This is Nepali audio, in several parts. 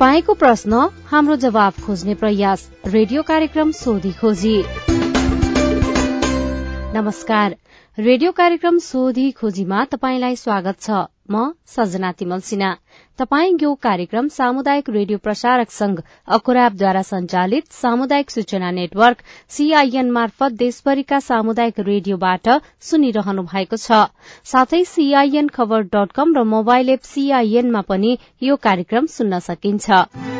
तपाईँको प्रश्न हाम्रो जवाब खोज्ने प्रयास। रेडियो कार्यक्रम सोधी खोजी। नमस्कार। रेडियो कार्यक्रम सोधी खोजीमा तपाईंलाई स्वागत छ। म सजना तिमल सिन्हा। तपाई यो कार्यक्रम सामुदायिक रेडियो प्रसारक संघ अखुराबद्वारा संचालित सामुदायिक सूचना नेटवर्क सीआईएन मार्फत देशभरिका सामुदायिक रेडियोबाट सुनिरहनु भएको छ। साथै सीआईएन खबर डट कम र मोबाइल एप सीआईएनमा पनि यो कार्यक्रम सुन्न सकिन्छ।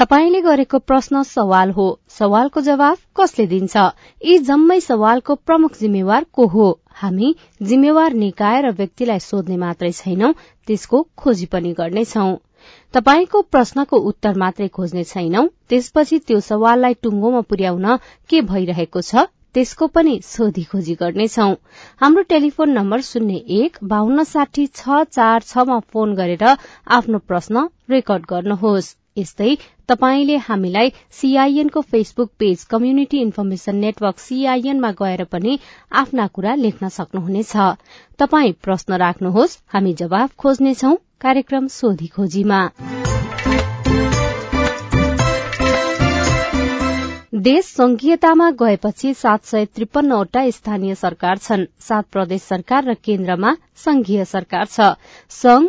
तपाईँले गरेको प्रश्न सवाल हो। सवालको जवाफ कसले दिन्छ? यी जम्मै सवालको प्रमुख जिम्मेवार को हो? हामी जिम्मेवार निकाय र व्यक्तिलाई सोध्ने मात्रै छैनौं त्यसको खोजी पनि गर्नेछौ। तपाईँको प्रश्नको उत्तर मात्रै खोज्ने छैनौं त्यसपछि त्यो सवाललाई टुङ्गोमा पुर्याउन के भइरहेको छ त्यसको पनि सोधी खोजी गर्नेछौ। हाम्रो टेलिफोन नम्बर शून्य एक बाहन्न साठी छ चार छमा फोन गरेर आफ्नो प्रश्न रेकर्ड गर्नुहोस्। यस्तै तपाईँले हामीलाई सीआईएनको Facebook page community information network सीआईएनमा गएर पनि आफ्ना कुरा लेख्न सक्नुहुनेछ। तपाई प्रश्न राख्नुहोस् हामी जवाफ खोज्नेछौ कार्यक्रम सोधी खोजीमा। देश संघीयतामा गएपछि सात सय त्रिपन्नवटा स्थानीय सरकार छन्। सात प्रदेश सरकार र केन्द्रमा संघीय सरकार छ। संघ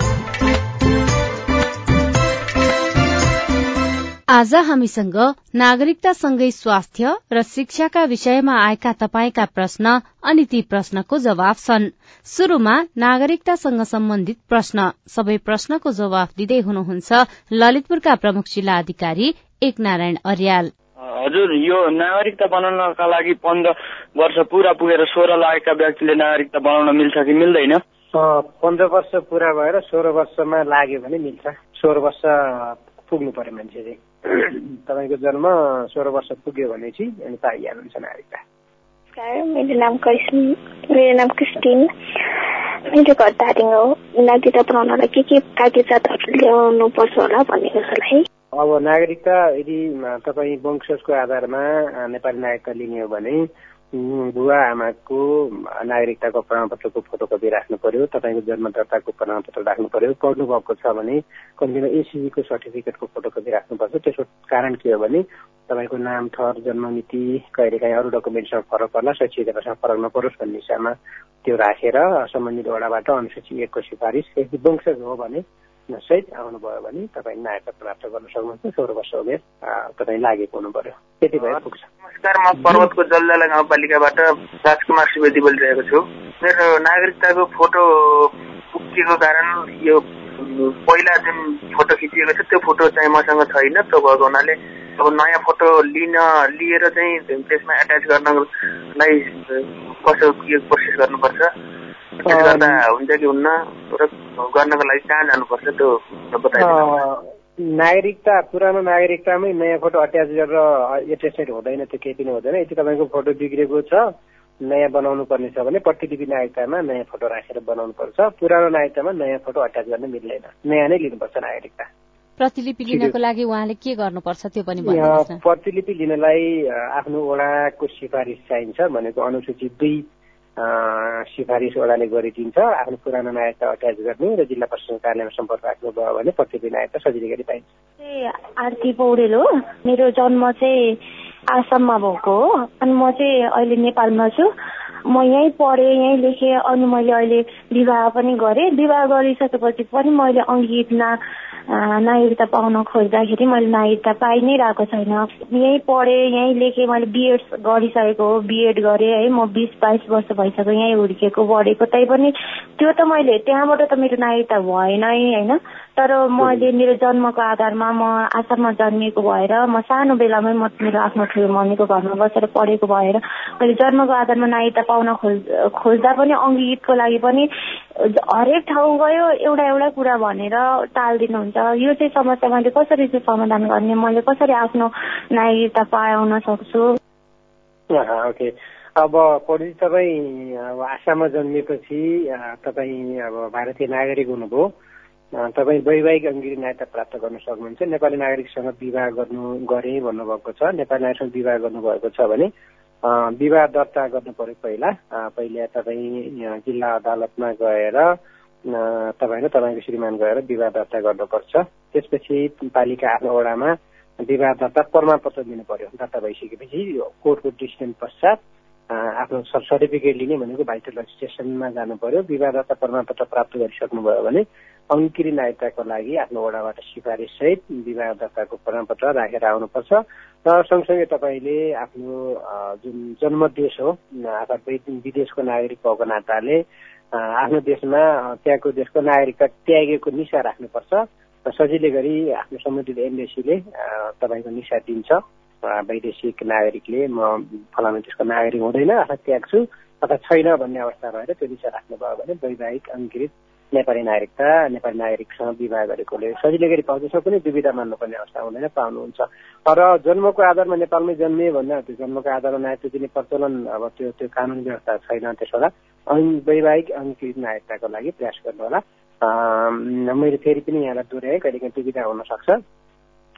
आज हामीसँग नागरिकतासँगै स्वास्थ्य र शिक्षाका विषयमा आएका तपाईँका प्रश्न अनि ती प्रश्नको जवाब छन्। शुरूमा नागरिकतासँग सम्बन्धित प्रश्न। सबै प्रश्नको जवाफ दिँदै हुनुहुन्छ ललितपुरका प्रमुख जिल्ला अधिकारी एक नारायण अर्याल हजुर यो नागरिकता बनाउनका लागि पन्ध्र वर्ष पुरा पुगेर सोह्र लागेका व्यक्तिले नागरिकता बनाउन मिल्छ कि मिल्दैन? पन्ध्र वर्ष पुरा भएर सोह्र वर्षमा लाग्यो भने मिल्छ। सोह्र वर्ष पुग्नु पर्यो मान्छे चाहिँ तपाईँको जन्म सोह्र वर्ष पुग्यो भने चाहिँ अनि पाइहाल्नुहुन्छ नागरिकता मेरो नाम मेरो नाम क्रिस्टिन। मेरो घर दार्जिलिङ हो। नागरिकता बनाउनलाई के के कागजातहरू ल्याउनु पर्छ होला भनेको छ है। अब नागरिकता यदि तपाईँ वंशजको आधारमा नेपाली नागरिकता लिने हो भने बुवा आमाको नागरिकताको प्रमाणपत्रको फोटोकपी राख्नु पर्यो तपाईँको जन्म दर्ताको प्रमाणपत्र राख्नु पर्यो पढ्नु भएको छ भने कम्तीमा एसिजीको सर्टिफिकेटको फोटोकपी राख्नुपर्छ। त्यसको कारण के हो भने तपाईँको नाम थर जन्ममिति कहिलेकाहीँ अरू डकुमेन्टसँग फरक पर्ला शैक्षिक फरक नपरोस् भन्ने हिसाबमा त्यो राखेर सम्बन्धित वडाबाट अनुसूची एकको सिफारिस यदि वंशज हो भने सहित आउनुभयो भने तपाईँ नागरिकता प्राप्त गर्न सक्नुहुन्छ सोह्र वर्ष उमेर तपाईँ लागेको हुनु पर्यो। त्यति भएर पुग्छ। नमस्कार म पर्वतको जलजाला गाउँपालिकाबाट राजकुमार सुवेदी बोलिरहेको छु। मेरो नागरिकताको फोटो पुगेको कारण यो पहिला जुन फोटो खिचिएको छ त्यो फोटो चाहिँ मसँग छैन। त्यो भएको हुनाले अब नयाँ फोटो लिन लिएर चाहिँ त्यसमा एट्याच गर्नलाई कसो के प्रोसेस गर्नुपर्छ? गर्दा हुन्छ कि हुन्न र गर्नको लागि कहाँ जानुपर्छ त्यो बताइदिनु नागरिकता पुरानो नागरिकतामै नयाँ फोटो अट्याच गरेर एटेस्टेड हुँदैन त्यो केही पनि हुँदैन यदि तपाईँको फोटो बिग्रेको छ नयाँ बनाउनु पर्ने छ भने प्रतिलिपि नागरिकतामा नयाँ फोटो राखेर बनाउनु पर्छ पुरानो नागरिकतामा नयाँ फोटो अट्याच गर्न मिल्दैन नयाँ नै लिनुपर्छ नागरिकता प्रतिलिपि लिनको लागि उहाँले के गर्नुपर्छ त्यो पनि प्रतिलिपि लिनलाई आफ्नो वडाको सिफारिस चाहिन्छ भनेको अनुसूची दुई सिफारिस वडाले गरिदिन्छ आफ्नो पुरानो नायकता अट्याच गर्ने र जिल्ला प्रशासन कार्यालयमा सम्पर्क राख्नुभयो भने प्रतिलिपि नायकता सजिलै गरी पाइन्छ। आरती पौडेल हो। मेरो जन्म चाहिँ आसाममा भएको हो। अनि म चाहिँ अहिले नेपालमा छु। म यहीँ पढेँ यहीँ लेखेँ अनि मैले अहिले विवाह पनि गरेँ। विवाह गरिसकेपछि पनि मैले अङ्गीतमा नागरिकता पाउन खोज्दाखेरि मैले नागरिकता पाइ नै रहेको छैन। यहीँ पढेँ यहीँ लेखेँ मैले बिएड गरिसकेको हो बिएड गरेँ है म बिस बाइस वर्ष भइसक्यो यहीँ हुर्किएको बढेको तैपनि त्यो त मैले त्यहाँबाट त मेरो नागरिकता भएन होइन? तर मैले मेरो जन्मको आधारमा म आसाममा जन्मिएको भएर म सानो बेलामै म मेरो आफ्नो ठुलो मम्मीको घरमा बसेर पढेको भएर मैले जन्मको आधारमा नागरिकता पाउन खोज खोज्दा पनि अङ्गीतको लागि पनि हरेक ठाउँ गयो एउटा एउटा कुरा भनेर टालिदिनुहुन्छ। यो चाहिँ समस्या मैले कसरी चाहिँ समाधान गर्ने? मैले कसरी आफ्नो नागरिकता पाउन सक्छु? ओके। अब पढी तपाईँ अब आसाममा जन्मिएपछि तपाईँ अब भारतीय नागरिक हुनुभयो। तपाईँ वैवाहिक अङ्गिरी नायता प्राप्त गर्न सक्नुहुन्छ। नेपाली नागरिकसँग विवाह गर्नु गरे भन्नुभएको छ। नेपाली नागरिकसँग विवाह गर्नुभएको छ भने विवाह दर्ता गर्नु पर्यो पहिला। पहिले तपाईँ जिल्ला अदालतमा गएर तपाईँ र तपाईँको श्रीमान गएर विवाह दर्ता गर्नुपर्छ। त्यसपछि पालिका आफ्नो वडामा विवाह दर्ता प्रमाणपत्र दिनु पर्यो दर्ता भइसकेपछि कोर्टको डिसिसन पश्चात आफ्नो सर्टिफिकेट लिने भनेको भाइटल स्टेसनमा जानु पर्यो विवाह दर्ता प्रमाणपत्र प्राप्त गरिसक्नुभयो भने अङ्किरी नायकताको लागि आफ्नो वडाबाट सिफारिस सहित विवाह दर्ताको प्रमाणपत्र राखेर आउनुपर्छ। र सँगसँगै तपाईँले आफ्नो जुन जन्म देश हो अर्थात् विदेशको नागरिक भएको नाताले आफ्नो देशमा त्यहाँको देशको नागरिकता त्यागेको निशा राख्नुपर्छ। र सजिलै गरी आफ्नो सम्बन्धित एम्बेसीले तपाईँको निशा दिन्छ। वैदेशिक नागरिकले म फलानु देशको नागरिक हुँदैन अर्थात् त्याग्छु अथवा छैन भन्ने अवस्था भएर त्यो निशा राख्नुभयो भने वैवाहिक अङ्कृत नेपाली नागरिकता नेपाली नागरिकसँग विवाह गरेकोले सजिलै गरी पाउँछ पनि दुविधा मान्नुपर्ने अवस्था हुँदैन पाउनुहुन्छ। तर जन्मको आधारमा नेपालमै जन्मिए भन्दा त्यो जन्मको आधारमा नागरिकता दिने प्रचलन अब त्यो त्यो कानुन व्यवस्था छैन त्यसो होला। वैवाहिक अङ्कृत नागरिकताको लागि प्रयास गर्नु होला। मैले फेरि पनि यहाँलाई दोहोऱ्याएँ कहिलेकाहीँ दुविधा हुनसक्छ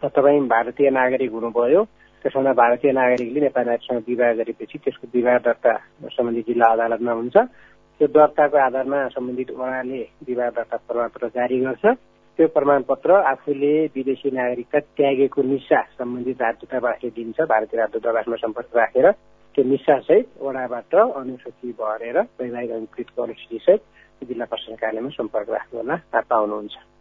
तपाईँ भारतीय नागरिक हुनुभयो त्यसमा भारतीय नागरिकले नेपाली नागरिकसँग विवाह गरेपछि त्यसको विवाह दर्ता सम्बन्धी जिल्ला अदालतमा हुन्छ। त्यो दर्ताको आधारमा सम्बन्धित वडाले विवाह दर्ता प्रमाणपत्र जारी गर्छ। त्यो प्रमाणपत्र आफूले विदेशी नागरिकता त्यागेको निशा सम्बन्धित राजदूतावासले दिन्छ भारतीय राजदूतावासमा सम्पर्क राखेर त्यो निशासहित वडाबाट अनुसूची भरेर वैवाहिक अनुकृतको अनुसूचीसहित जिल्ला प्रशासन कार्यालयमा सम्पर्क राख्नु होला पाउनुहुन्छ।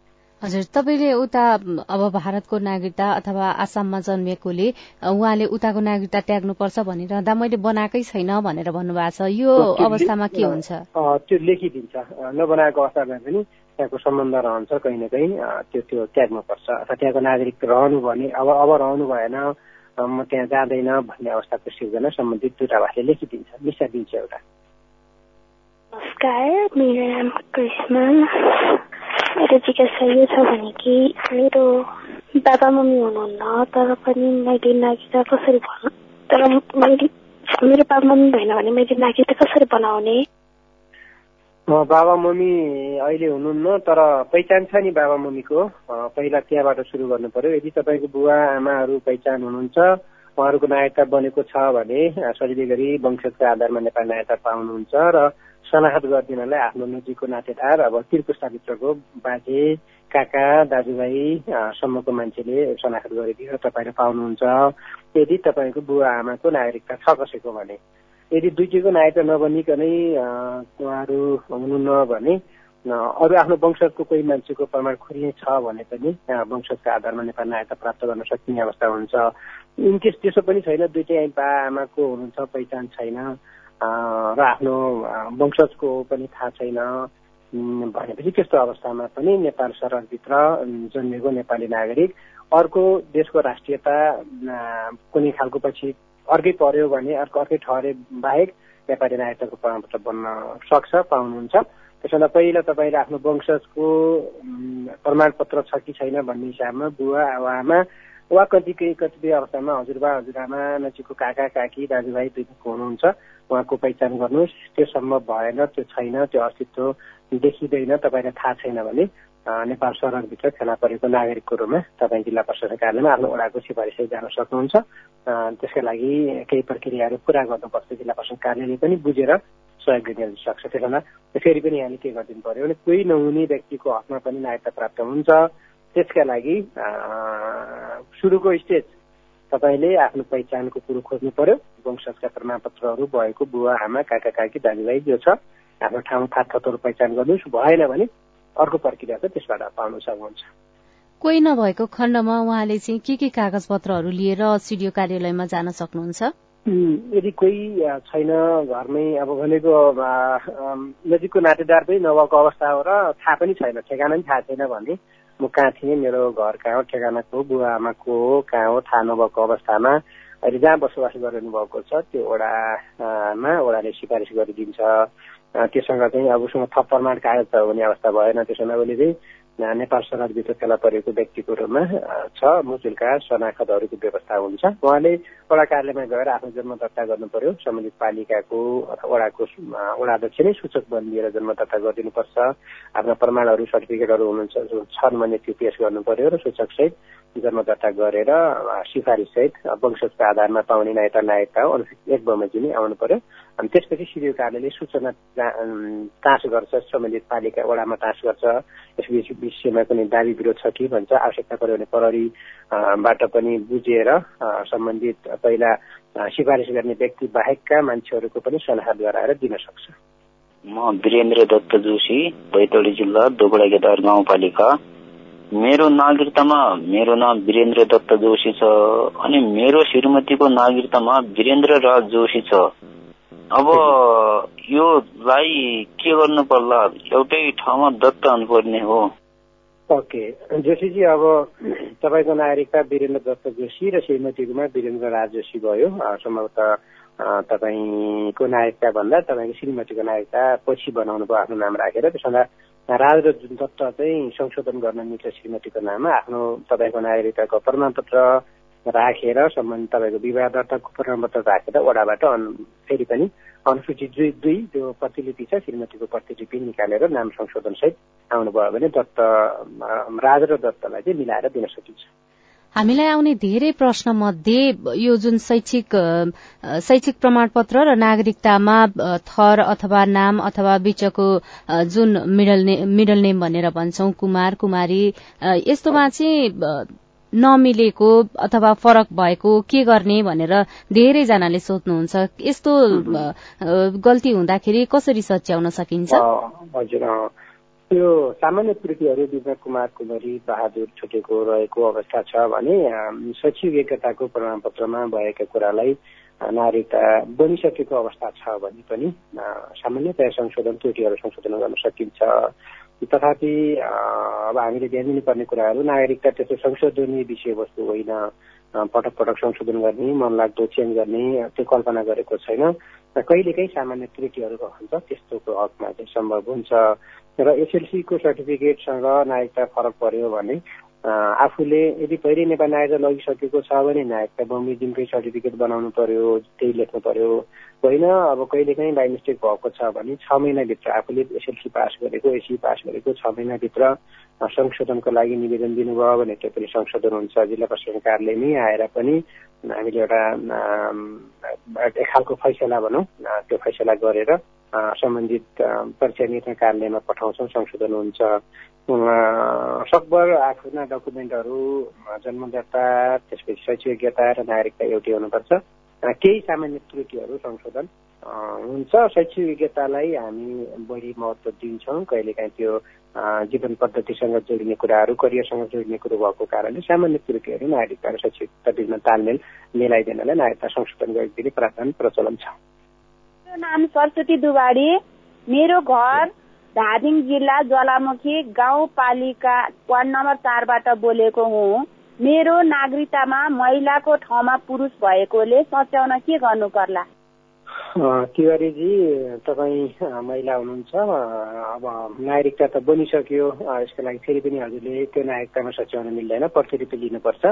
हजुर तपाईँले उता अब भारतको नागरिकता अथवा आसाममा जन्मिएकोले उहाँले उताको नागरिकता त्याग्नुपर्छ भनिरहँदा मैले बनाएकै छैन भनेर भन्नुभएको छ। यो अवस्थामा के हुन्छ? त्यो लेखिदिन्छ। नबनाएको अवस्थामा पनि त्यहाँको सम्बन्ध रहन्छ कहीँ न कहीँ। त्यो त्यो त्याग्नुपर्छ। अथवा त्यहाँको नागरिक रहनु भने अब अब रहनु भएन म त्यहाँ जाँदैन भन्ने अवस्थाको सिर्जना सम्बन्धित दूतावासले लेखिदिन्छ। निशा दिन्छ एउटा। नमस्कार मेरो नाम कृष्ण। मेरो जिज्ञासा यो छ भने कि मेरो बाबा मम्मी हुनुहुन्न तर पनि मैले नागरिकता कसरी तर मैले मेरो बाबा मम्मी भएन भने मैले नागरिकता कसरी बनाउने? बाबा मम्मी अहिले हुनुहुन्न तर पहिचान छ नि बाबा मम्मीको। पहिला त्यहाँबाट सुरु गर्नु पर्यो। यदि तपाईँको बुवा आमाहरू पहिचान हुनुहुन्छ उहाँहरूको नायकता बनेको छ भने सजिलै गरी वंशजको आधारमा नेपाली नायकता पाउनुहुन्छ र सनाखत गरिदिनलाई आफ्नो नजिकको नातेदार अब तिर्पुस्ताभित्रको बाजे काका दाजुभाइ सम्मको मान्छेले सनाखत गरिदिएर तपाईँले पाउनुहुन्छ। यदि तपाईँको बुवा आमाको नागरिकता छ कसैको भने। यदि दुईटीको नागरिकता नबनिकनै उहाँहरू हुनुहुन्न भने अरू आफ्नो वंशजको कोही मान्छेको प्रमाण खोलिने छ भने पनि वंशजको आधारमा नेपाल नागरिकता प्राप्त गर्न सकिने अवस्था हुन्छ। इनकेस त्यसो पनि छैन दुइटै बा आमाको हुनुहुन्छ पहिचान छैन र आफ्नो वंशजको पनि थाहा छैन। भनेपछि त्यस्तो अवस्थामा पनि नेपाल सरहदभित्र जन्मेको नेपाली नागरिक अर्को देशको राष्ट्रियता कुनै खालको पछि अर्कै पर्यो भने अर्को अर्कै ठहरे बाहेक नेपाली नागरिकताको प्रमाणपत्र बन्न सक्छ पाउनुहुन्छ। त्यसमा पहिला तपाईँले आफ्नो वंशजको प्रमाणपत्र छ कि छैन भन्ने हिसाबमा बुवा आमा वा कतिपय कतिपय अवस्थामा हजुरबा हजुरआमा नजिकको काका काकी दाजुभाइ दुईको हुनुहुन्छ। उहाँको पहिचान गर्नुहोस्। त्यो सम्भव भएन त्यो छैन त्यो अस्तित्व देखिँदैन तपाईँलाई थाहा छैन भने नेपाल सरकारभित्र फेला परेको नागरिकको रूपमा तपाईँ जिल्ला प्रशासन कार्यालयमा आफ्नो वडाको सिफारिस जान सक्नुहुन्छ। त्यसका लागि केही प्रक्रियाहरू पुरा गर्नुपर्छ जिल्ला प्रशासन कार्यालयले पनि बुझेर सहयोग गरिदिन सक्छ। त्यसमा फेरि पनि यहाँले के गरिदिनु पर्यो भने कोही नहुने व्यक्तिको हकमा पनि नागरिकता प्राप्त हुन्छ। त्यसका लागि सुरुको स्टेज तपाईँले आफ्नो पहिचानको कुरो खोज्नु पर्यो। वंशजका प्रमाणपत्रहरू भएको बुवा आमा काका काकी दाजुभाइ जो छ आफ्नो ठाउँ खातखतहरू पहिचान गर्नुहोस्। भएन भने अर्को प्रक्रिया चाहिँ त्यसबाट पाउन सक्नुहुन्छ। कोही नभएको खण्डमा उहाँले चाहिँ के के कागज पत्रहरू लिएर सिडिओ कार्यालयमा जान सक्नुहुन्छ? यदि कोही छैन घरमै अब भनेको नजिकको नातेदार पनि नभएको अवस्था हो र थाहा पनि छैन ठेगाना पनि थाहा छैन भने म कहाँ थिएँ? मेरो घर कहाँ हो? ठेगानाको बुवा आमाको हो? कहाँ हो? थाहा नभएको अवस्थामा अहिले जहाँ बसोबास गरिरहनु भएको छ त्यो ओडामा ओडाले सिफारिस गरिदिन्छ। त्योसँग चाहिँ अब उसँग थप प्रमाण कागज छ भने अवस्था भएन। त्यसो भने चाहिँ नेपाल सरकारभित्र फेला परेको व्यक्तिको रूपमा छ मुचुल्का शनाखतहरूको व्यवस्था हुन्छ। उहाँले वडा कार्यालयमा गएर आफ्नो जन्म दर्ता गर्नु पर्यो सम्बन्धित पालिकाको वडाको वडा अध्यक्ष नै सूचक बनिएर जन्म दर्ता गरिदिनुपर्छ। आफ्ना प्रमाणहरू सर्टिफिकेटहरू हुनुहुन्छ छन् भने त्यो पेस गर्नु पर्यो र सूचकसहित जन्म दर्ता गरेर सिफारिससहित वंशजको आधारमा पाउने नायता नायकता हो अनुसूचित एक बमोजिम आउनु पर्यो अनि त्यसपछि सिडिओ कार्यालयले सूचना टाँस गर्छ सम्बन्धित पालिका वडामा टाँस गर्छ। यस विषयमा कुनै दावी विरोध छ कि भन्छ आवश्यकता पऱ्यो भने प्रहरीबाट पनि बुझेर सम्बन्धित पहिला सिफारिस गर्ने व्यक्ति बाहेकका मान्छेहरूको पनि सल्लाह गराएर दिन सक्छ। म वीरेन्द्र दत्त जोशी बैतडी जिल्ला दोगडा गेदार गाउँपालिका। मेरो नागरिकतामा मेरो नाम वीरेन्द्र दत्त जोशी छ अनि मेरो श्रीमतीको नागरिकतामा वीरेन्द्र राज जोशी छ। अब योलाई के गर्नु पर्ला एउटै ठाउँमा दत्त हुनुपर्ने हो। ओके। जोशीजी अब तपाईँको नागरिकता वीरेन्द्र दत्त जोशी र श्रीमतीकोमा वीरेन्द्र राज जोशी भयो। सम्भवतः तपाईँको नागरिकता भन्दा तपाईँको श्रीमतीको नागरिकता पछि बनाउनु भयो आफ्नो नाम राखेर। त्यसमा राज र दत्त चाहिँ संशोधन गर्न मिल्छ श्रीमतीको नाममा। आफ्नो तपाईँको नागरिकताको प्रमाणपत्र राखेर सम्बन्धित तपाईँको विवाह दर्ताको प्रमाणपत्र राखेर वडाबाट फेरि पनि अनुसूचित दुई दुई त्यो प्रतिलिपि छ श्रीमतीको प्रतिलिपि निकालेर नाम संशोधन सहित आउनुभयो भने दत्त राज र दत्तलाई चाहिँ मिलाएर दिन सकिन्छ। हामीलाई आउने धेरै प्रश्न मध्ये यो जुन शैक्षिक शैक्षिक प्रमाणपत्र र नागरिकतामा थर अथवा नाम अथवा बीचको जुन मिडल मिडल नेम भनेर भन्छौ कुमार कुमारी यस्तोमा चाहिँ नमिलेको अथवा फरक भएको के गर्ने भनेर धेरैजनाले सोध्नुहुन्छ। यस्तो गल्ती हुँदाखेरि कसरी सच्याउन सकिन्छ? हजुर त्यो सामान्य त्रुटिहरू विवेक कुमार कुमारी बहादुर छुटेको रहेको अवस्था छ भने शैक्षिक योग्यताको प्रमाणपत्रमा भएका कुरालाई नागरिकता बनिसकेको अवस्था छ भने पनि सामान्यतया संशोधन त्रुटिहरू संशोधन गर्न सकिन्छ। तथापि अब हामीले ध्यान दिनुपर्ने कुराहरू नागरिकता त्यस्तो संशोधनीय विषयवस्तु होइन पटक पटक संशोधन गर्ने मन लाग्दो चेन्ज गर्ने त्यो कल्पना गरेको छैन। कहिलेकाहीँ सामान्य त्रुटिहरू रहन्छ त्यस्तोको हकमा चाहिँ सम्भव हुन्छ। र एसएलसीको सर्टिफिकेटसँग नागरिकता फरक पर्यो भने आफूले यदि पहिले नेपाल नागरिकता लगिसकेको छ भने नागरिकता बमोजिमकै सर्टिफिकेट बनाउनु पर्यो त्यही लेख्नु पर्यो। होइन अब कहिलेकाहीँ बाई मिस्टेक भएको छ भने छ महिनाभित्र आफूले एसएलसी पास गरेको एसी पास गरेको छ महिनाभित्र संशोधनको लागि निवेदन दिनुभयो भने त्यो पनि संशोधन हुन्छ। जिल्ला प्रशासन कार्यालयमै आएर पनि हामीले एउटा एक खालको फैसला भनौँ त्यो फैसला गरेर सम्बन्धित परीक्षा निर्णय कार्यालयमा पठाउँछौँ संशोधन हुन्छ। सकभर आफ्ना डकुमेन्टहरू जन्म दर्ता त्यसपछि शैक्षिक योग्यता र नागरिकता एउटै हुनुपर्छ। केही सामान्य त्रुटिहरू संशोधन हुन्छ। शैक्षिक योग्यतालाई हामी बढी महत्त्व दिन्छौँ। कहिलेकाहीँ त्यो जीवन पद्धतिसँग जोडिने कुराहरू करियरसँग जोडिने कुरो भएको कारणले सामान्य त्रुटिहरू नागरिकता र शैक्षिकता बिचमा तालमेल मिलाइदिनलाई नागरिकता संशोधन गरिदिने प्रावधान प्रचलन छ। मेरो नाम सरस्वती दुवाडी मेरो घर धादिङ जिल्ला ज्वालामुखी गाउँपालिका वार्ड नम्बर चारबाट बोलेको हुँ। मेरो नागरिकतामा महिलाको ठाउँमा पुरुष भएकोले सच्याउन के गर्नु पर्ला तिवारीजी तपाईँ महिला हुनुहुन्छ। अब नागरिकता त बनिसक्यो। यसको लागि फेरि पनि हजुरले त्यो नागरिकतामा सच्याउन मिल्दैन। प्रतिलिपि लिनुपर्छ।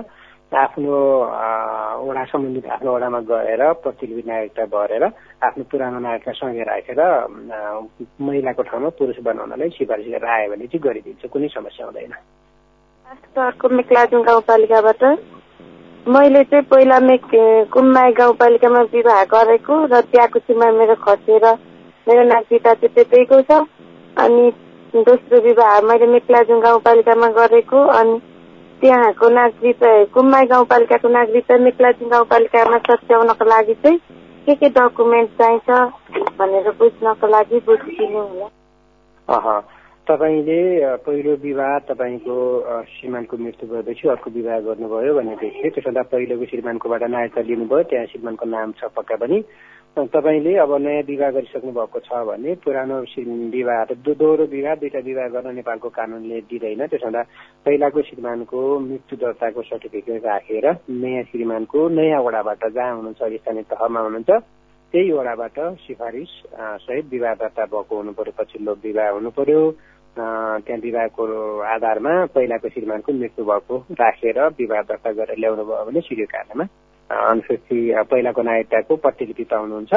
आफ्नो वडा सम्बन्धित आफ्नो वडामा गएर प्रतिलिपि नागरिकता भरेर आफ्नो पुरानो नागरिकता सँगै राखेर महिलाको ठाउँमा पुरुष बनाउनलाई सिफारिस गरेर आयो भने चाहिँ गरिदिन्छ कुनै समस्या हुँदैन। मेकलाजुङ गाउँपालिकाबाट मैले चाहिँ पहिला मेक कुम्माई गाउँपालिकामा विवाह गरेको र त्यहाँको सीमा मेरो खसेर मेरो नागरिकता चाहिँ त्यतैको छ। अनि दोस्रो विवाह मैले मेकलाजुङ गाउँपालिकामा गरेको अनि त्यहाँको नागरिक कुम्माई गाउँपालिकाको नागरिकता मेकलाजुङ गाउँपालिकामा सच्याउनको लागि चाहिँ के के डकुमेन्ट चाहिन्छ भनेर बुझ्नको लागि बुझिदिनु होला। तपाईँले पहिलो विवाह तपाईँको श्रीमानको मृत्यु भएपछि अर्को विवाह गर्नुभयो भने देखियो त्यसभन्दा पहिलोको श्रीमानकोबाट नायकता लिनुभयो। त्यहाँ श्रीमानको नाम छ पक्का पनि। तपाईँले अब नयाँ विवाह गरिसक्नु भएको छ भने पुरानो विवाह दोहोरो विवाह दुईटा विवाह गर्न नेपालको कानुनले दिँदैन। त्यसो हुँदा पहिलाको श्रीमानको मृत्यु दर्ताको सर्टिफिकेट राखेर नयाँ श्रीमानको नयाँ वडाबाट जहाँ हुनुहुन्छ स्थानीय तहमा हुनुहुन्छ त्यही वडाबाट सिफारिस सहित विवाह दर्ता भएको हुनु पर्यो पछिल्लो विवाह हुनु पर्यो त्यहाँ विवाहको आधारमा पहिलाको श्रीमानको मृत्यु भएको राखेर विवाह दर्ता गरेर ल्याउनु भयो भने सिरियो कार्यमा अनुसूची पहिलाको नागरिकताको प्रतिलिपि पाउनुहुन्छ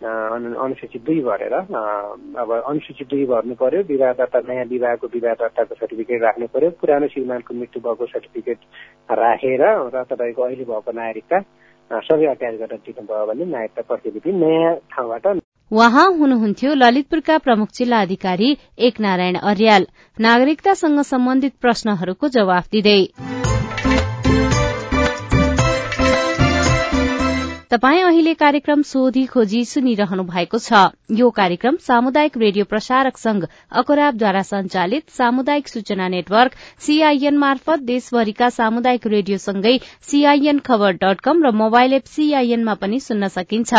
अनुसूची दुई भरेर अब अनुसूची दुई भर्नु पर्यो विवाह दर्ता नयाँ विवाहको विवाह दर्ताको सर्टिफिकेट राख्नु पर्यो पुरानो श्रीमानको मृत्यु भएको सर्टिफिकेट राखेर र तपाईँको अहिले भएको नागरिकता सबै अट्याच गरेर दिनुभयो भने नागरिकता प्रतिलिपि नयाँ ठाउँबाट उहाँ हुनुहुन्थ्यो ललितपुरका प्रमुख जिल्ला अधिकारी एक नारायण अर्याल। नागरिकतासँग सम्बन्धित प्रश्नहरूको जवाफ दिँदै। तपाई अहिले कार्यक्रम सोधी खोजी सुनिरहनु भएको छ। यो कार्यक्रम सामुदायिक रेडियो प्रसारक संघ अकोराबद्वारा संचालित सामुदायिक सूचना नेटवर्क सीआईएन मार्फत देशभरिका सामुदायिक रेडियोसँगै सीआईएन खबर डट कम र मोबाइल एप सीआईएनमा पनि सुन्न सकिन्छ।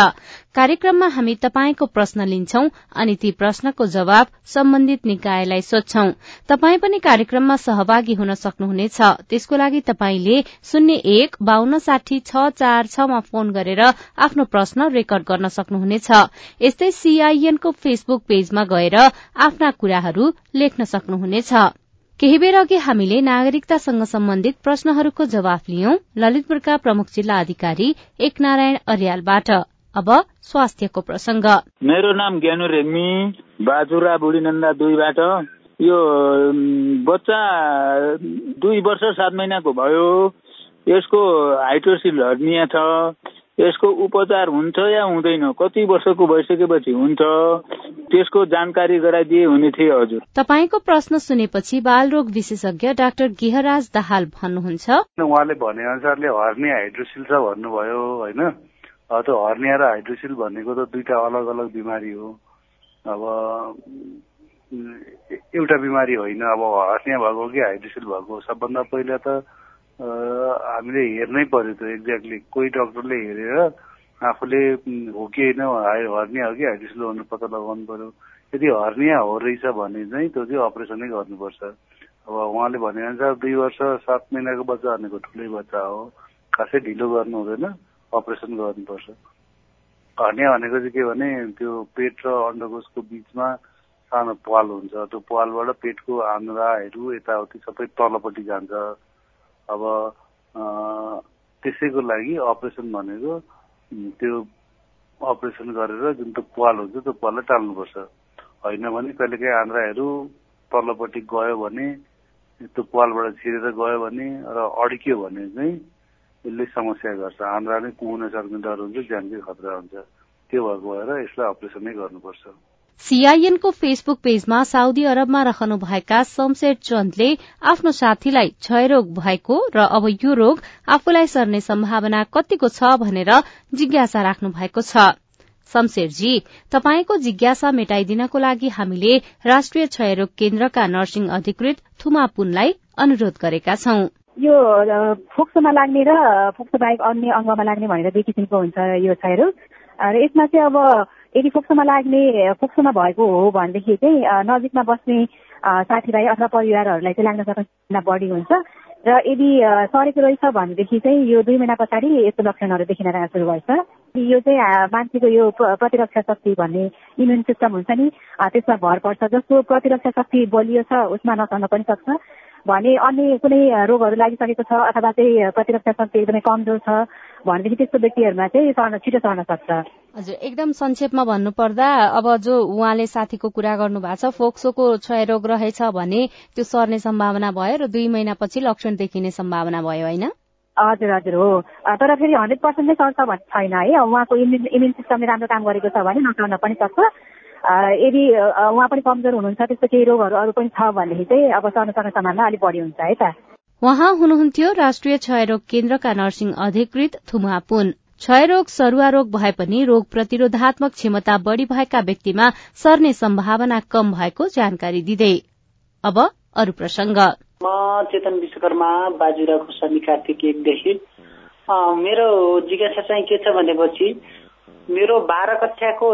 कार्यक्रममा हामी तपाईँको प्रश्न लिन्छौं अनि ती प्रश्नको जवाब सम्बन्धित निकायलाई सोध्छौं। तपाई पनि कार्यक्रममा सहभागी हुन सक्नुहुनेछ। त्यसको लागि तपाईँले शून्य एक बान्न साठी छ चार छमा फोन गरेर आफ्नो प्रश्न रेकर्ड गर्न सक्नुहुनेछ। यस्तै सीआईएनको फेसबुक पेजमा गएर आफ्ना कुराहरू लेख्न सक्नुहुनेछ। केही बेर अघि हामीले नागरिकतासँग सम्बन्धित प्रश्नहरूको जवाफ लियौं। ललितपुरका प्रमुख जिल्ला अधिकारी एक नारायण अर्यालबाट। अब स्वास्थ्यको प्रसंग। मेरो नाम ज्ञानु रेग्मी बाजुरा बुढीनन्दा दुईबाट। यो बच्चा दुई वर्ष सात महिनाको भयो। यसको हाइड्रोसिल हर्निया छ। यसको उपचार हुन्छ या हुँदैन? कति वर्षको भइसकेपछि हुन्छ? त्यसको जानकारी गराइदिए हुने थियो हजुर। तपाईँको प्रश्न सुनेपछि बाल रोग विशेषज्ञ डाक्टर गिहराज दाहाल भन्नुहुन्छ। उहाँले भने अनुसारले हर्निया हाइड्रोसिल छ भन्नुभयो होइन? त्यो हर्निया र हाइड्रोसिल भनेको त दुईटा अलग अलग बिमारी हो। अब एउटा बिमारी होइन अब हर्निया भएको कि हाइड्रोसिल भएको सबभन्दा पहिला त हामीले हेर्नै पर्यो त एक्ज्याक्टली। कोही डक्टरले हेरेर आफूले हो कि होइन हर्निया हो कि हाइड्रोसिल भन्नु पत्ता लगाउनु पर्यो यदि हर्निया हो रहेछ भने चाहिँ त्यो चाहिँ अपरेसनै गर्नुपर्छ। अब उहाँले भनेअनुसार दुई वर्ष सात महिनाको बच्चा भनेको ठुलै बच्चा हो। खासै ढिलो गर्नु हुँदैन। अपरेसन गर्नुपर्छ। हर्निया भनेको चाहिँ के भने त्यो पेट र अन्डकोशको बिचमा सानो पाल हुन्छ। त्यो पालबाट पेटको आन्द्राहरू यताउति सबै तलपट्टि जान्छ। अब त्यसैको लागि अपरेसन भनेको त्यो अपरेसन गरेर जुन त्यो पाल हुन्छ त्यो पाललाई टाल्नुपर्छ। होइन भने कहिलेकाहीँ आन्द्राहरू तल्लोपट्टि गयो भने त्यो पालबाट छिरेर गयो भने र अड्कियो भने चाहिँ यसले समस्या गर्छ आन्द्रा नै कुहुन सक्ने डर हुन्छ ज्यानकै खतरा हुन्छ त्यो भएको भएर यसलाई अपरेसनै गर्नुपर्छ सीआईएनको फेसबुक पेजमा साउदी अरबमा रहनुभएका शमशेर चन्दले आफ्नो साथीलाई क्षयरोग भएको र अब यो रोग आफूलाई सर्ने सम्भावना कतिको छ भनेर जिज्ञासा राख्नु भएको छ शमशेरजी तपाईँको जिज्ञासा मेटाइदिनको लागि हामीले राष्ट्रिय क्षयरोग केन्द्रका नर्सिङ अधिकृत थुमा पुनलाई अनुरोध गरेका छौं यो फोक्सोमा लाग्ने र फोक्सो बाहेक अन्य अङ्गमा लाग्ने भनेर दुई किसिमको हुन्छ यो क्षयरोग र यसमा चाहिँ अब यदि फोक्सोमा लाग्ने फोक्सोमा भएको हो भनेदेखि चाहिँ नजिकमा बस्ने साथीभाइ अथवा परिवारहरूलाई चाहिँ लाग्न सक्ने बढी हुन्छ। र यदि सरेको रहेछ भनेदेखि चाहिँ यो दुई महिना पछाडि यस्तो लक्षणहरू देखिन सुरु भएछ। यो चाहिँ मान्छेको यो प्रतिरक्षा शक्ति भन्ने इम्युन सिस्टम हुन्छ नि त्यसमा भर पर्छ जसको प्रतिरक्षा शक्ति बलियो छ उसमा नसर्न पनि सक्छ। भने अन्य कुनै रोगहरू लागिसकेको छ अथवा चाहिँ प्रतिरक्षा शक्ति एकदमै कमजोर छ भनेदेखि त्यस्तो व्यक्तिहरूमा चाहिँ सर्न छिटो सर्न सक्छ। हजुर एकदम संक्षेपमा भन्नुपर्दा अब जो उहाँले साथीको कुरा गर्नु भएको छ फोक्सोको क्षयरोग रहेछ भने त्यो सर्ने सम्भावना भयो र दुई महिनापछि लक्षण देखिने सम्भावना भयो होइन? हजुर हजुर हो। तर फेरि हन्ड्रेड पर्सेन्ट नै सर्छ भन्ने छैन है। उहाँको इम्युन इम्युन सिस्टमले राम्रो काम गरेको छ भने नसर्न पनि सक्छ। यदि उहाँ पनि कमजोर हुनुहुन्छ त्यस्तो केही रोगहरू अरू पनि छ भनेदेखि चाहिँ अब सर्न सक्ने सम्भावना अलिक बढी हुन्छ है त। उहाँ हुनुहुन्थ्यो राष्ट्रिय क्षयरोग केन्द्रका नर्सिङ अधिकृत थुमापुन क्षयरोग सरुवा रोग भए पनि रोग प्रतिरोधात्मक क्षमता बढ़ी भएका व्यक्तिमा सर्ने सम्भावना कम भएको जानकारी दिँदै। अब अरू प्रसंग म चेतन विश्वकर्मा बाजुरा खुर्सानी कार्तिक एकदेखि। मेरो जिज्ञासा चाहिँ के छ भनेपछि मेरो बाह्र कक्षाको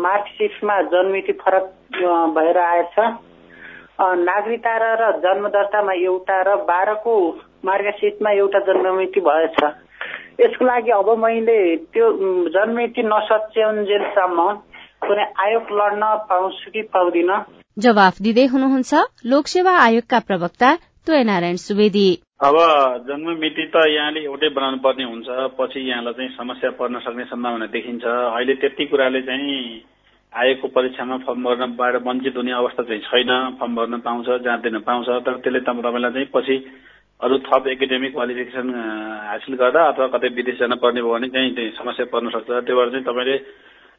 मार्कसिटमा जन्मिति फरक भएर आएछ। नागरिकता र जन्म दर्तामा एउटा र बाह्रको मार्गसिटमा एउटा जन्ममिति भएछ। यसको लागि अब मैले त्यो जन्ममिति नसच्याउन्जेलसम्म कुनै आयोग लड्न पाउँछु कि पाउँदिन। जवाफ दिँदै हुनुहुन्छ लोकसेवा आयोगका प्रवक्ता नारायण सुवेदी। अब जन्म मिति त यहाँले एउटै बनाउनु पर्ने हुन्छ पछि यहाँलाई चाहिँ समस्या पर्न सक्ने सम्भावना देखिन्छ। अहिले त्यति कुराले चाहिँ आएको परीक्षामा फर्म भर्नबाट वञ्चित हुने अवस्था चाहिँ छैन फर्म भर्न पाउँछ जाँदैन पाउँछ तर त्यसले तपाईँलाई चाहिँ पछि अरू थप एकाडेमिक क्वालिफिकेसन हासिल गर्दा अथवा कतै विदेश जान पर्ने भयो भने चाहिँ समस्या पर्न सक्छ। त्यो भएर चाहिँ तपाईँले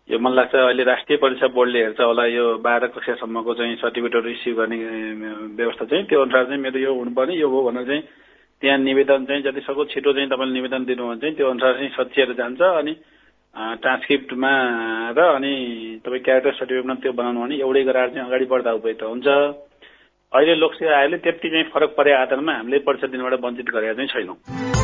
यो मन लाग्छ अहिले राष्ट्रिय परीक्षा बोर्डले हेर्छ होला यो बाह्र कक्षासम्मको चाहिँ सर्टिफिकेटहरू इस्यु गर्ने व्यवस्था चाहिँ त्यो अनुसार चाहिँ मेरो यो हुनुपर्ने यो हो भनेर चाहिँ त्यहाँ निवेदन चाहिँ जति सक्दो छिटो चाहिँ तपाईँले निवेदन दिनुभयो चाहिँ त्यो अनुसार चाहिँ सचिएर जान्छ अनि ट्रान्सक्रिप्टमा र अनि तपाईँ क्यारेक्टर सर्टिफिकेटमा त्यो बनाउनु भने एउटै गराएर चाहिँ अगाडि बढ्दा उपयुक्त हुन्छ। अहिले लोकसेवा आयोगले त्यति चाहिँ फरक परे आधारमा हामीले परीक्षा दिनबाट वञ्चित गरेका चाहिँ छैनौँ।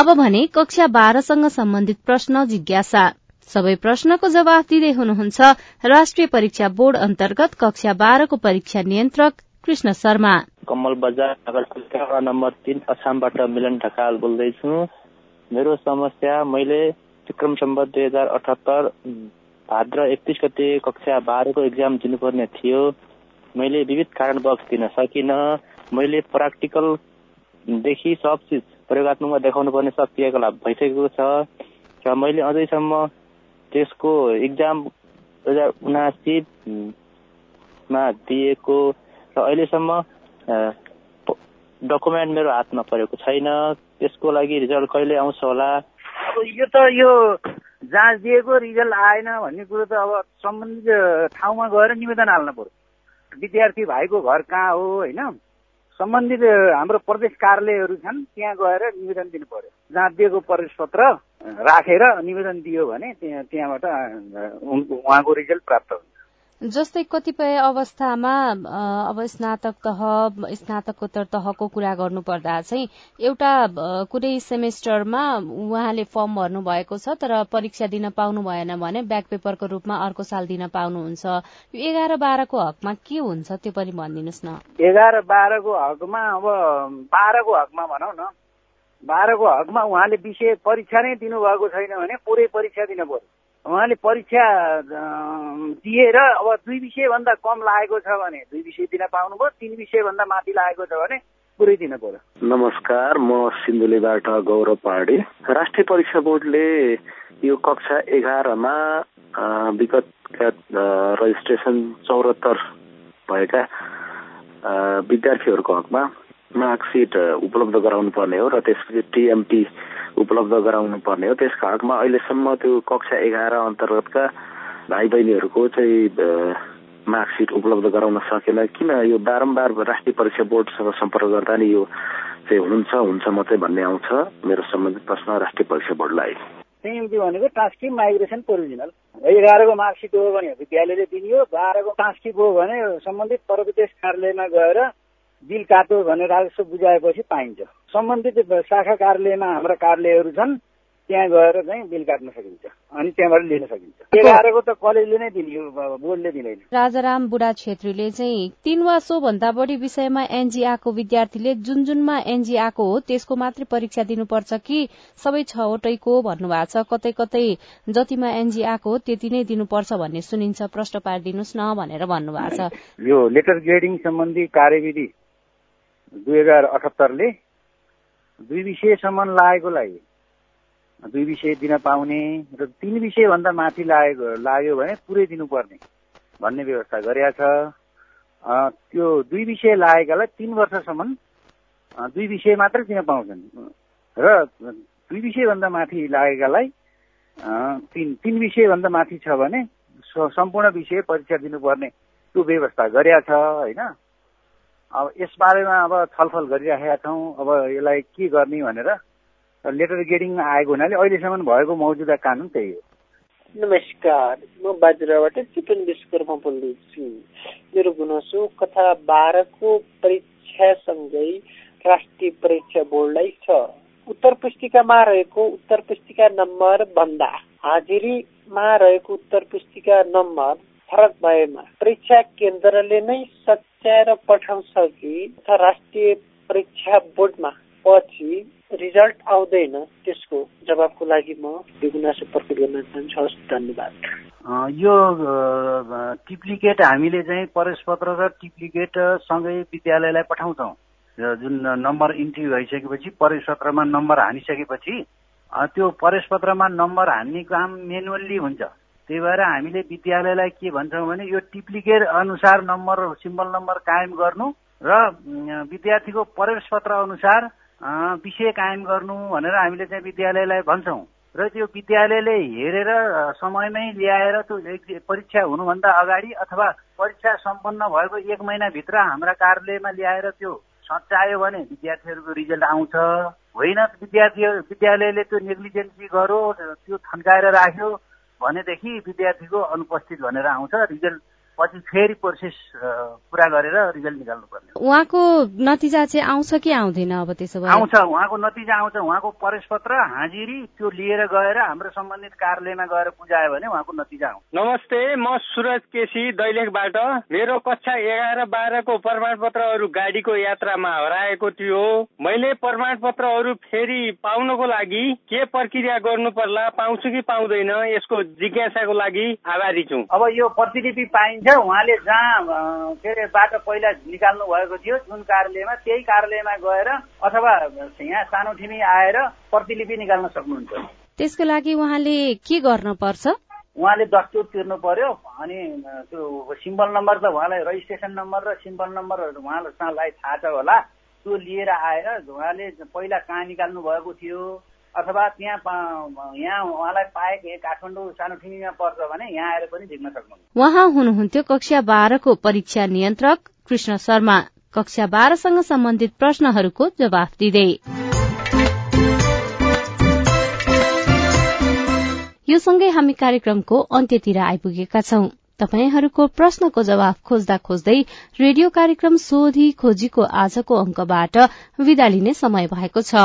अब भने कक्षा बाह्रसँग सम्बन्धित प्रश्न जिज्ञासा। सबै प्रश्नको जवाफ दिँदै हुनुहुन्छ राष्ट्रिय परीक्षा बोर्ड अन्तर्गत कक्षा बाह्रको परीक्षा नियन्त्रक कृष्ण शर्मा। कमल बजार नगरपालिका नम्बर तिन अछामबाट मिलन ढकाल बोल्दैछु। मेरो समस्या मैले विक्रम सम्बत दुई हजार अठहत्तर भाद्र एकतिस गते कक्षा बाह्रको इक्जाम दिनुपर्ने थियो। मैले विविध कारणवश दिन सकिनँ। मैले प्र्याक्टिकलदेखि सब चिज प्रयोगत्मकमा देखाउनु पर्ने सब क्रियाकलाप भइसकेको छ। र मैले अझैसम्म त्यसको इक्जाम दुई हजार उनासीमा दिएको र अहिलेसम्म डकुमेन्ट मेरो हातमा परेको छैन। त्यसको लागि रिजल्ट कहिले आउँछ होला? यो त यो जाँच दिएको रिजल्ट आएन भन्ने कुरो त अब सम्बन्धित ठाउँमा गएर निवेदन हाल्नु पर्यो। विद्यार्थी भाइको घर कहाँ हो होइन? सम्बन्धित हाम्रो प्रदेश कार्यालयहरू छन् त्यहाँ गएर निवेदन दिनु पर्यो जहाँ दिएको प्रवेश पत्र राखेर निवेदन दियो भने त्यहाँ त्यहाँबाट उहाँको रिजल्ट प्राप्त हुन्छ। जस्तै कतिपय अवस्थामा अब स्नातक तह स्नातकोत्तर तहको कुरा गर्नुपर्दा चाहिँ एउटा कुनै सेमेस्टरमा उहाँले फर्म भर्नु भएको छ तर परीक्षा दिन पाउनु भएन भने ब्याक पेपरको रूपमा अर्को साल दिन पाउनुहुन्छ। यो एघार बाह्रको हकमा के हुन्छ त्यो पनि भनिदिनुहोस् न। एघार बाह्रको हकमा अब बाह्रको हकमा भनौँ न। बाह्रको हकमा उहाँले विषय परीक्षा नै दिनुभएको छैन भने पुरै परीक्षा दिनु पर्यो। उहाँले परीक्षा दिएर अब दुई विषयभन्दा कम लागेको छ भने दुई विषय दिन पाउनुभयो तिन विषयभन्दा माथि लागेको छ भने नमस्कार म सिन्धुलीबाट गौरव पहाडी। राष्ट्रिय परीक्षा बोर्डले यो कक्षा एघारमा विगतका रजिस्ट्रेसन चौरात्तर भएका विद्यार्थीहरूको हकमा मार्कसिट उपलब्ध गराउनु पर्ने हो र त्यसपछि टिएमटी उपलब्ध गराउनु पर्ने हो त्यसको हकमा अहिलेसम्म त्यो कक्षा एघार अन्तर्गतका भाइ बहिनीहरूको चाहिँ मार्कसिट उपलब्ध गराउन सकेन किन यो बारम्बार राष्ट्रिय परीक्षा बोर्डसँग सम्पर्क गर्दा नि यो चाहिँ हुन्छ हुन्छ मात्रै भन्ने आउँछ मेरो सम्बन्धित प्रश्न राष्ट्रिय परीक्षा बोर्डलाई भनेको ट्रान्सक्रिप माइग्रेसन ओरिजिनल एघारको मार्कसिट हो भने विद्यालयले दिने बाह्रको ट्रान्सक्रिप हो भने सम्बन्धित प्रविदेश कार्यालयमा गएर बिल काट्यो भने राजस्व बुझाएपछि पाइन्छ। सम्बन्धित शाखा कार्यालयमा हाम्रा कार्यालयहरू छन् त्यहाँ गएर चाहिँ बिल काट्न सकिन्छ अनि त्यहाँबाट लिन सकिन्छ। एघारको त कलेजले नै दिने बोर्डले दिँदैन। राजाराम बुढा छेत्रीले चाहिँ तीन वा सो भन्दा बढी विषयमा एनजी आएको विद्यार्थीले जुन जुनमा एनजी आएको हो त्यसको मात्रै परीक्षा दिनुपर्छ कि सबै छवटैको भन्नुभएको छ। कतै कतै जतिमा एनजी आएको हो त्यति नै दिनुपर्छ भन्ने सुनिन्छ। प्रश्न पारिदिनुहोस् न भनेर भन्नुभएको छ। यो लेटर ग्रेडिङ सम्बन्धी कार्यविधि दुई हजार अठहत्तरले दुई विषयसम्म लागेकोलाई दुई विषय दिन पाउने र तिन विषयभन्दा माथि लागेको लाग्यो भने पुरै दिनुपर्ने भन्ने व्यवस्था गरेका छ। त्यो दुई विषय लागेकालाई तिन वर्षसम्म दुई विषय मात्रै दिन पाउँछन्। र दुई विषयभन्दा माथि लागेकालाई तिन तिन विषयभन्दा माथि छ भने सम्पूर्ण विषय परीक्षा दिनुपर्ने त्यो व्यवस्था गरेका छ होइन? अब यसबारेमा अब छलफल गरिराखेका छौँ। अब यसलाई के गर्ने भनेर लेटर गेडिङमा आएको हुनाले अहिलेसम्म भएको मौजुदा कानुन त्यही हो। नमस्कार म बाजुराबाट चिकन विश्वकर्मा बोल्दैछु मेरो गुनासो कथा बाह्रको परीक्षासँगै राष्ट्रिय परीक्षा बोर्डलाई छ। उत्तर पुस्तिकामा रहेको उत्तर पुस्तिका नम्बर भन्दा हाजिरीमा रहेको उत्तर पुस्तिका नम्बर फरक भएमा परीक्षा केन्द्रले नै सच्याएर पठाउँछ कि? राष्ट्रिय परीक्षा बोर्डमा पछि रिजल्ट आउँदैन त्यसको जवाबको लागि म यो गुनासो प्रकट गर्न चाहन्छु। हस् धन्यवाद। यो टिप्लिकेट हामीले चाहिँ प्रवेश पत्र र टिप्लिकेट सँगै विद्यालयलाई पठाउँछौँ। जुन नम्बर इन्ट्री भइसकेपछि प्रवेश पत्रमा नम्बर हानिसकेपछि त्यो प्रवेश पत्रमा नम्बर हान्ने काम मेनुअल्ली हुन्छ। त्यही भएर हामीले विद्यालयलाई के भन्छौँ भने यो टिप्लिकेट अनुसार नम्बर सिम्बल नम्बर कायम गर्नु र विद्यार्थीको प्रवेश पत्र अनुसार विषय कायम गर्नु भनेर हामीले चाहिँ विद्यालयलाई भन्छौँ। र त्यो विद्यालयले हेरेर समयमै ल्याएर त्यो परीक्षा हुनुभन्दा अगाडि अथवा परीक्षा सम्पन्न भएको एक महिनाभित्र हाम्रा कार्यालयमा ल्याएर त्यो सच्यायो भने विद्यार्थीहरूको रिजल्ट आउँछ। होइन विद्यार्थी विद्यालयले त्यो नेग्लिजेन्सी गर्यो त्यो थन्काएर राख्यो भनेदेखि विद्यार्थीको अनुपस्थित भनेर आउँछ रिजल्ट पछि फेरि प्रोसेस पुरा गरेर रिजल्ट निकाल्नु पर्ने उहाँको नतिजा चाहिँ आउँछ कि आउँदैन अब त्यसो भए? आउँछ उहाँको नतिजा आउँछ। उहाँको प्रवेश पत्र हाजिरी त्यो लिएर गएर हाम्रो सम्बन्धित कार्यालयमा गएर बुझायो भने उहाँको नतिजा आउँछ। नमस्ते म सुरज केसी दैलेखबाट। मेरो कक्षा एघार बाह्रको प्रमाण पत्रहरू गाडीको यात्रामा हराएको थियो। मैले प्रमाण पत्रहरू फेरि पाउनको लागि के प्रक्रिया गर्नु पर्ला पाउँछु कि पाउँदैन यसको जिज्ञासाको लागि आभारी छु। अब यो प्रतिलिपि पाइन्छ उहाँले जहाँ के अरे बाटो पहिला निकाल्नु भएको थियो जुन कार्यालयमा त्यही कार्यालयमा गएर अथवा यहाँ सानो ठिमी आएर प्रतिलिपि निकाल्न सक्नुहुन्छ। त्यसको लागि उहाँले के गर्नु पर्छ उहाँले दस्तुर तिर्नु पर्यो अनि त्यो सिम्बल नम्बर त उहाँलाई रजिस्ट्रेसन नम्बर र सिम्बल नम्बर उहाँलाई थाहा छ होला। त्यो लिएर आएर उहाँले पहिला कहाँ निकाल्नु भएको थियो अथवा त्यहाँ यहाँ उहाँलाई पाएको काठमाडौँ सानो ठिमीमा पर्छ भने यहाँ आएर पनि झिक्न सक्नुहुन्छ। उहाँ हुनुहुन्थ्यो कक्षा बाह्रको परीक्षा नियन्त्रक कृष्ण शर्मा। कक्षा बाह्रसँग सम्बन्धित प्रश्नहरूको जवाफ दिँदै। यो सँगै हामी कार्यक्रमको अन्त्यतिर आइपुगेका छौं। तपाईँहरूको प्रश्नको जवाफ खोज्दा खोज्दै रेडियो कार्यक्रम सोधी खोजीको आजको अंकबाट विदा लिने समय भएको छ।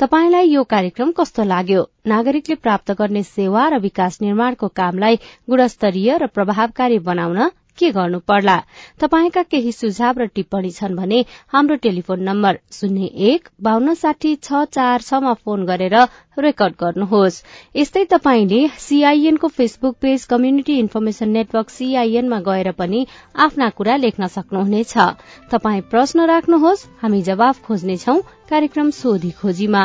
तपाईँलाई यो कार्यक्रम कस्तो लाग्यो? नागरिकले प्राप्त गर्ने सेवा र विकास निर्माणको कामलाई गुणस्तरीय र प्रभावकारी बनाउन के गर्नु पर्ला? तपाईँका केही सुझाव र टिप्पणी छन् भने हाम्रो टेलिफोन नम्बर शून्य एक बान्न साठी छ चार छमा फोन गरेर रेकर्ड गर्नुहोस्। यस्तै तपाईँले सीआईएनको Facebook page community information network सीआईएनमा गएर पनि आफ्ना कुरा लेख्न सक्नुहुनेछ। तपाई प्रश्न राख्नुहोस् हामी जवाफ खोज्नेछौ कार्यक्रम सोधी खोजीमा।